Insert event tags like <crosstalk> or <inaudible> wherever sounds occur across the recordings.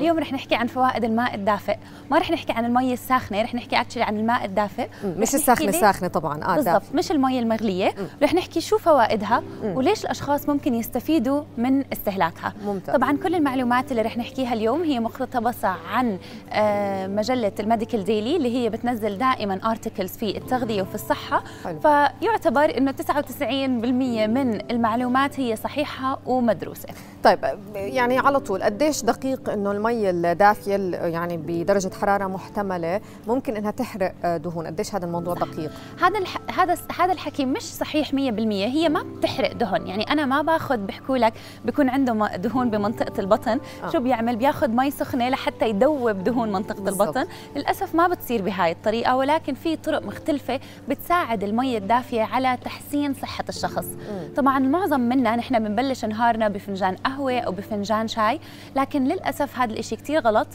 اليوم رح نحكي عن فوائد الماء الدافئ ما رح نحكي عن المي الساخنة رح نحكي اكشلي عن الماء الدافئ مش الساخنة ساخنه طبعا آه بالضبط مش المي المغلية مم. رح نحكي شو فوائدها مم. وليش الأشخاص ممكن يستفيدوا من استهلاكها ممتاز. طبعا كل المعلومات اللي رح نحكيها اليوم هي مقتبسة عن آه، مجلة ال Medical Daily اللي هي بتنزل دائما articles في التغذية وفي الصحة حلو. فيعتبر إنه 99% من المعلومات هي صحيحة ومدروسة طيب يعني على طول قديش دقيق إنه المي الدافية يعني بدرجة حرارة محتملة ممكن إنها تحرق دهون. قديش هذا الموضوع دقيق؟ هذا الح... هذا هذا الحكي مش صحيح 100% هي ما بتحرق دهن. يعني أنا ما باخذ بحكوا لك بيكون عنده دهون بمنطقة البطن. آه. شو بيعمل؟ بياخذ مي سخنة لحتى يدوب دهون منطقة بالزبط. البطن. للأسف ما بتصير بهاي الطريقة ولكن في طرق مختلفة بتساعد المي الدافية على تحسين صحة الشخص. م. طبعا معظم منا نحن بنبلش نهارنا بفنجان قهوة أو بفنجان شاي لكن للأسف هذا الشيء كثير غلط.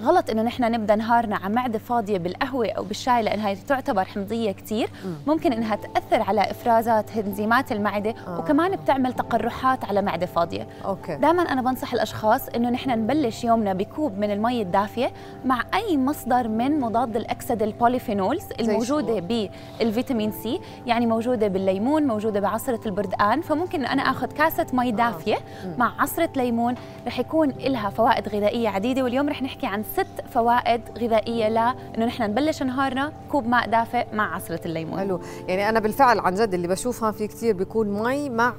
غلط إنه نحن نبدأ نهارنا على معدة فاضية بالقهوة أو بالشاي لانها تعتبر حمضية كثير ممكن إنها تأثر على إفرازات انزيمات المعدة آه. وكمان بتعمل تقرحات على معدة فاضية. okay. دائما أنا بنصح الأشخاص إنه نحن نبلش يومنا بكوب من المي الدافية مع أي مصدر من مضاد الاكسده ال polyphenols الموجودة بالفيتامين C يعني موجودة بالليمون موجودة بعصرة البردقان فممكن أنا آخذ كاسة مي آه. دافية مع عصرة ليمون رح يكون لها فوائد غذائية عديدة واليوم رح نحكي عن ست فوائد غذائية لأنه نحن نبلش نهارنا كوب ماء دافئ مع عصرة الليمون. حلو. يعني أنا بالفعل عن جد اللي بشوفها في كثير بيكون مي مع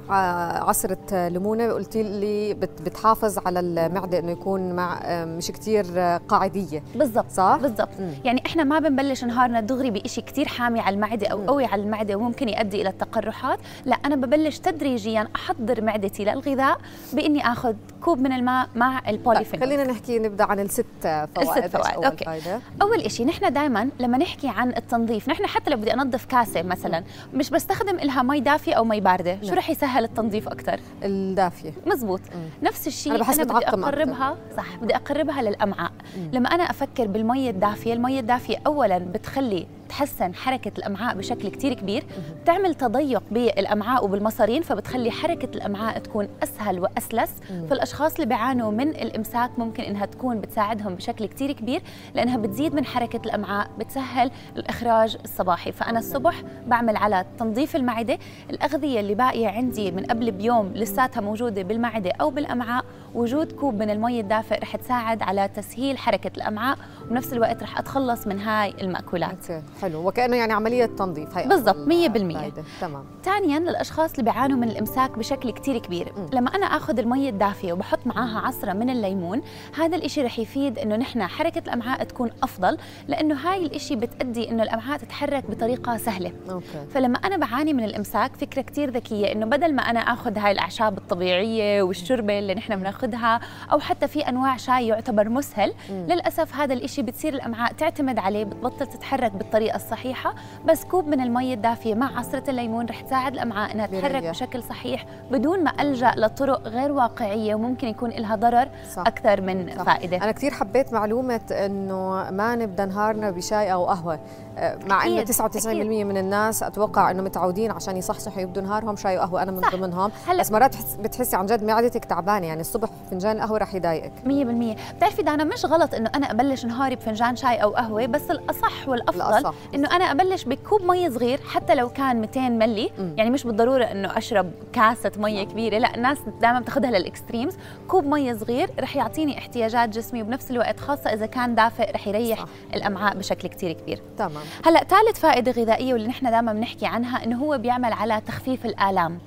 عصرة ليمونة. قلتي لي بتحافظ على المعدة إنه يكون مع مش كثير قاعدية. بالضبط. صح؟ بالضبط. يعني إحنا ما بنبلش نهارنا دغري بشيء كثير حامي على المعدة أو قوي على المعدة وممكن يؤدي إلى التقرحات. لا أنا ببلش تدريجيا أحضر معدتي للغذاء بإني آخذ كوب من الماء مع ال polyphenol. خلينا نحكي نبدأ عن الست فوائد الست فوائد okay. فايدة. أول شيء نحن دائما لما نحكي عن التنظيف نحن حتى لو بدي أنظف كاسة مثلا مش بستخدم لها مي دافية أو مي باردة شو نعم. رح يسهل التنظيف أكثر الدافية مزبوط نفس الشيء أنا, أنا بدي اقربها أكتر. صح بدي أقربها للأمعاء. لما أنا أفكر بالمي الدافية المي الدافية اولا بتخلي تحسن حركة الأمعاء بشكل كتير كبير. بتعمل تضيق بالأمعاء وبالمصارين فبتخلي حركة الأمعاء تكون أسهل وأسلس. فالأشخاص اللي بيعانوا من الإمساك ممكن إنها تكون بتساعدهم بشكل كتير كبير لأنها بتزيد من حركة الأمعاء بتسهل الإخراج الصباحي. فأنا الصبح بعمل على تنظيف المعدة. الأغذية اللي باقية عندي من قبل بيوم لساتها موجودة بالمعدة أو بالأمعاء وجود كوب من المي الدافئ رح تساعد على تسهيل حركة الأمعاء وبنفس الوقت رح أتخلص من هاي المأكولات. حلو. وكأنه يعني عملية تنظيف. هي بالضبط 100% تمام. ثانيا للاشخاص اللي بيعانوا من الإمساك بشكل كثير كبير. م. لما أنا آخذ المي الدافيه وبحط معاها عصرة من الليمون هذا الإشي رح يفيد إنه نحن حركة الأمعاء تكون أفضل لأنه هاي الإشي بتأدي إنه الأمعاء تتحرك بطريقة سهلة. okay. فلما أنا بعاني من الإمساك فكرة كثير ذكية إنه بدل ما أنا آخذ هاي الأعشاب الطبيعية والشربه اللي نحن بناخذها أو حتى في أنواع شاي يعتبر مسهل م. للأسف هذا الإشي بتصير الأمعاء تعتمد عليه بتبطل تتحرك بالطريقة الصحيحة بس كوب من المي الدافية مع عصرة الليمون رح تساعد الأمعاء إنها تتحرك بشكل صحيح بدون ما ألجأ لطرق غير واقعية وممكن يكون لها ضرر صح. أكثر من صح. فائدة أنا كثير حبيت معلومة إنه ما نبدأ نهارنا بشاي أو قهوة مع إنه 99% من الناس أتوقع إنه متعودين عشان يصحصحوا يبدوا نهارهم شاي وقهوة. أنا من صح. ضمنهم. بس مرات بتحسي عن جد معدتك تعبانة. يعني الصبح فنجان قهوة رح يضايقك. 100% بتعرفي دانا مش غلط إنه أنا أبلش نهاري بفنجان شاي أو قهوة بس الأصح والأفضل الأصح. إنه أنا أبلش بكوب مي صغير حتى لو كان 200 ملي م. يعني مش بالضرورة إنه أشرب كاسة مية كبيرة. لا الناس دائما بتاخذها لل extremes. كوب مي صغير رح يعطيني احتياجات جسمي وبنفس الوقت خاصة إذا كان دافئ رح يريح صح. الأمعاء بشكل كثير كبير. تمام. هلا ثالث فائدة غذائية واللي نحن دائما بنحكي عنها إنه هو بيعمل على تخفيف الآلام.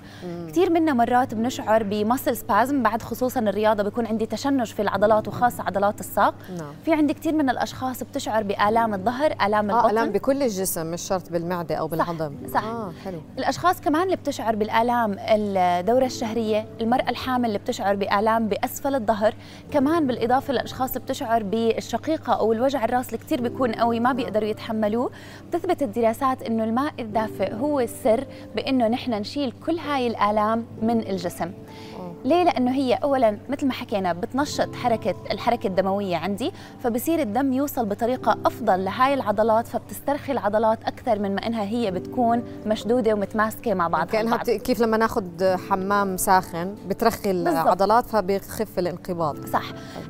كثير منا مرات بنشعر بمسل سبازم بعد خصوصا الرياضة بيكون عندي تشنج في العضلات وخاصه عضلات الساق. نعم. في عندي كثير من الأشخاص بتشعر بآلام الظهر آلام آه البطن. آلام بكل الجسم مش شرط بالمعدة أو بالهضم صح, صح. آه حلو. الأشخاص كمان اللي بتشعر بالآلام الدورة الشهرية المرأة الحامل اللي بتشعر بآلام بأسفل الظهر كمان بالإضافة للأشخاص اللي بتشعر بالشقيقة أو الوجع الراس اللي كثير بيكون قوي ما بيقدروا يتحملوه. بتثبت الدراسات إنه الماء الدافئ هو السر بإنه نحن نشيل كل هاي الآلام من الجسم. ليه لأنه هي اولا مثل ما حكينا بتنشط حركه الحركة الدموية عندي فبصير الدم يوصل بطريقة أفضل لهاي العضلات فبتسترخي العضلات أكثر من ما إنها هي بتكون مشدودة ومتماسكة مع بعض كأنها بت... كيف لما ناخذ حمام ساخن بترخي العضلات فبيخف الانقباض. صح.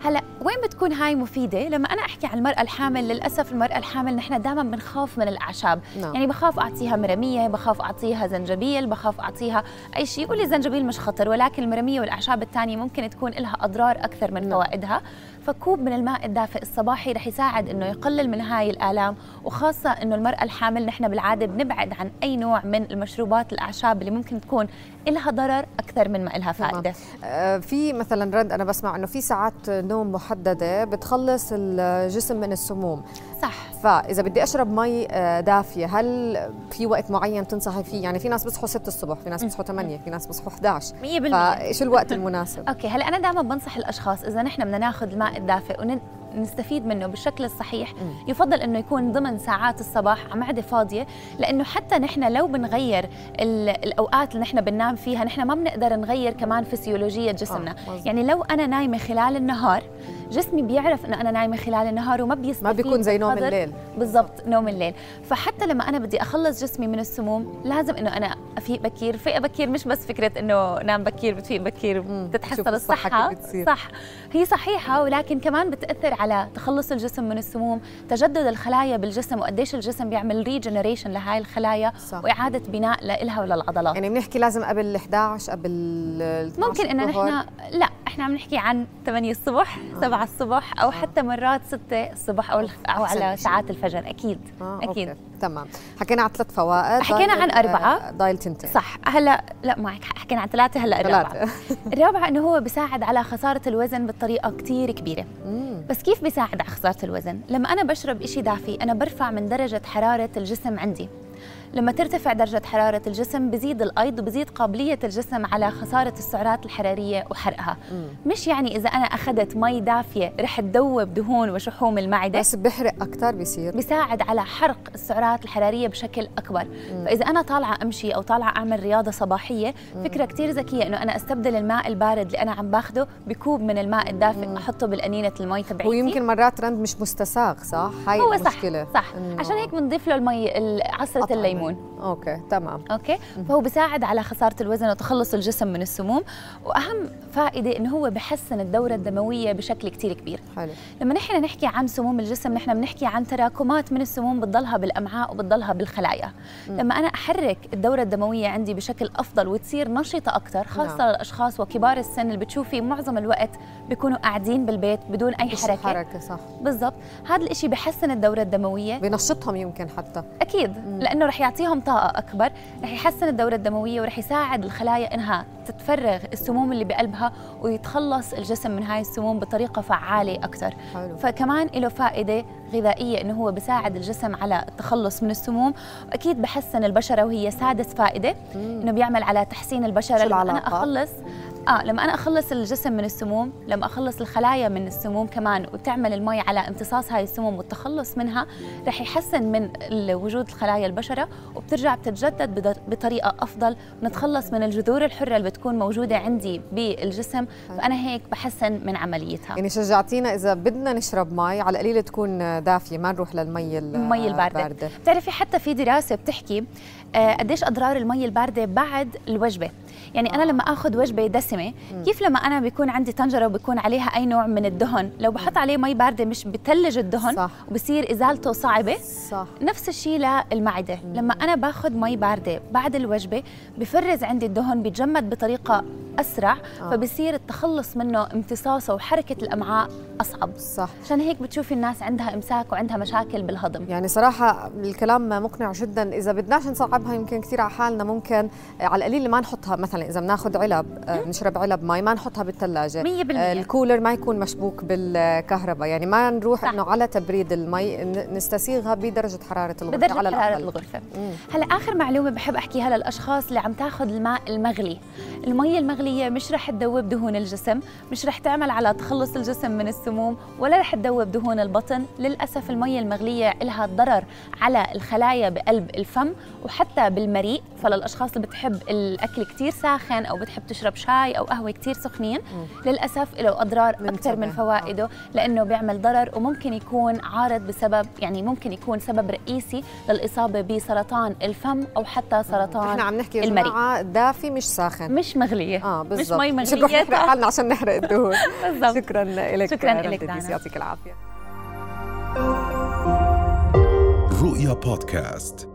هلأ وين بتكون هاي مفيدة؟ لما أنا أحكي عن المرأة الحامل للأسف المرأة الحامل نحن دائما بنخاف من الأعشاب. نعم. يعني بخاف أعطيها مرمية بخاف أعطيها زنجبيل بخاف أعطيها أي شيء. يقول لي الزنجبيل مش خطر ولكن المرمية والأعشاب الثانية ممكن تكون لها أضرار أكثر من نعم. فوائدها فكوب من الماء الدافئ الصباحي رح يساعد إنه يقلل من هاي الآلام وخاصة إنه المرأة الحامل نحن بالعادة بنبعد عن أي نوع من المشروبات الأعشاب اللي ممكن تكون لها ضرر أكثر من ما لها فائدة. آه في مثلا رند أنا بسمع إنه في ساعات نوم محددة بتخلص الجسم من السموم. صح. فإذا بدي أشرب مي آه، دافية هل في وقت معين تنصحي فيه؟ يعني في ناس بيصحوا 6 الصبح في ناس بيصحوا 8 في ناس بيصحوا 11 100% فايش الوقت المناسب؟ <laughs> okay هلأ أنا دائما بنصح الأشخاص إذا نحن بدنا ناخذ الماء الدافئ ون... نستفيد منه بالشكل الصحيح. يفضل إنه يكون ضمن ساعات الصباح على معده فاضية؟ لأنه حتى نحن لو بنغير الأوقات اللي نحن بننام فيها نحن ما بنقدر نغير كمان فسيولوجية جسمنا. آه. يعني لو أنا نايمة خلال النهار جسمي بيعرف انه أنا نايمة خلال النهار وما بيستفيد ما بيكون زي نوم الليل. بالضبط نوم الليل. فحتى لما أنا بدي أخلص جسمي من السموم لازم إنه أنا أفيق بكير. فيق بكير مش بس فكرة إنه نام بكير بتفيق بكير بتتحسن الصحة صح. هي صحيحة ولكن كمان بتأثر على تخلص الجسم من السموم تجدد الخلايا بالجسم وقديش الجسم بيعمل regeneration لهاي الخلايا صح. وإعادة بناء لها وللعضلات. يعني بنحكي لازم قبل ال 11 قبل ممكن إنه نحن لا. إحنا عم نحكي عن 8 الصبح 7 الصبح أو حتى مرات 6 الصبح أو أو على ساعات الفجر. أكيد آه، أكيد. okay. تمام. حكينا عن ثلاث فوائد حكينا عن أربعة. ضايل تنتين. صح. هلا لا معك حكينا عن ثلاثة هلا الرابعه الرابعه <laughs> إنه هو بيساعد على خسارة الوزن بطريقة كثير كبيرة. مم. بس كيف بيساعد على خسارة الوزن؟ لما أنا بشرب شيء دافي أنا برفع من درجة حرارة الجسم عندي. لما ترتفع درجة حرارة الجسم بزيد الأيض وبزيد قابلية الجسم على خسارة السعرات الحرارية وحرقها مم. مش يعني إذا أنا أخذت مي دافية رح تذوب دهون وشحوم المعدة بس بحرق أكثر بيصير بيساعد على حرق السعرات الحرارية بشكل أكبر مم. فإذا أنا طالعة أمشي أو طالعة أعمل رياضة صباحية مم. فكرة كتير ذكية إنه أنا أستبدل الماء البارد اللي أنا عم باخده بكوب من الماء الدافئ مم. أحطه بالأنينة المي تبعيتي ويمكن مرات رند مش مستساغ صح؟ هاي هو المشكلة صح صح عشان هيك بنضيف له المي عصرة الليمون okay تمام. okay؟ فهو بيساعد على خسارة الوزن وتخلص الجسم من السموم. وأهم فائدة إنه هو بحسن الدورة الدموية بشكل كثير كبير. حلو. لما نحن نحكي عن سموم الجسم نحن بنحكي عن تراكمات من السموم بتضلها بالأمعاء وبتضلها بالخلايا. مم. لما أنا أحرك الدورة الدموية عندي بشكل أفضل وتصير نشطة أكثر خاصة نعم. للاشخاص وكبار السن اللي بتشوفي معظم الوقت بيكونوا قاعدين بالبيت بدون أي حركة. حركة صح. بالضبط. هذا الشيء بحسن الدورة الدموية. بنشطهم يمكن حتى. أكيد. مم. لأنه رح يعطيهم طاقة أكبر رح يحسن الدورة الدموية ورح يساعد الخلايا إنها تتفرغ السموم اللي بقلبها ويتخلص الجسم من هاي السموم بطريقة فعالة أكثر حلو. فكمان له فائدة غذائية إنه هو بيساعد الجسم على التخلص من السموم. واكيد بحسن البشرة وهي سادس فائدة إنه بيعمل على تحسين البشرة. لما أنا أخلص آه لما أنا أخلص الجسم من السموم لما أخلص الخلايا من السموم كمان وتعمل المي على امتصاص هاي السموم والتخلص منها رح يحسن من وجود الخلايا البشرة وبترجع بتتجدد بطريقة أفضل نتخلص من الجذور الحرة اللي بتكون موجودة عندي بالجسم. فأنا هيك بحسن من عمليتها. يعني شجعتينا إذا بدنا نشرب مي على القليل تكون دافية ما نروح للمي المي الباردة. بتعرفي حتى في دراسة بتحكي آه، قديش أضرار المي الباردة بعد الوجبة. يعني أنا لما آخذ وجبة دسمة كيف لما أنا بيكون عندي طنجرة وبيكون عليها أي نوع من الدهن؟ لو بحط عليه مي باردة مش بتلج الدهن صح. وبصير إزالته صعبة صح. نفس الشيء للمعدة. لما أنا باخذ مي باردة بعد الوجبة بفرز عندي الدهن بيتجمد بطريقة أسرع آه. فبصير التخلص منه امتصاصه وحركة الأمعاء أصعب. صح. عشان هيك بتشوفي الناس عندها إمساك وعندها مشاكل بالهضم. يعني صراحة الكلام مقنع جدا. إذا بدناش نصعبها يمكن كثير على حالنا ممكن على القليل ما نحطها. مثلا إذا بناخذ علب آه، نشرب علب مي ما نحطها بالثلاجه 100% آه، الكولر ما يكون مشبوك بالكهرباء. يعني ما نروح إنه على تبريد المي نستسيغها بدرجة حرارة الغرفة بدرجة على حرارة الغرفة. هلا آخر معلومة بحب أحكيها للأشخاص اللي عم تاخذ الماء المغلي. المي المغلي المغليه مش رح تذوب دهون الجسم مش رح تعمل على تخلص الجسم من السموم ولا رح تذوب دهون البطن للأسف الميه المغلية لها ضرر على الخلايا بقلب الفم وحتى بالمريء. فللأشخاص اللي بتحب الأكل كثير ساخن أو بتحب تشرب شاي أو قهوة كثير سخنين للأسف له أضرار أكثر من فوائده لأنه بيعمل ضرر وممكن يكون عارض بسبب يعني ممكن يكون سبب رئيسي للإصابة بسرطان الفم أو حتى سرطان إحنا عم نحكي المريء. دافي مش ساخن. مش مغلية. آه بالضبط. مش مي مغلية. مش نحرق حالنا عشان نحرق الدهون. <laughs> بالضبط. شكرا لك شكرا لك يعطيك العافية. رؤيا بودكاست.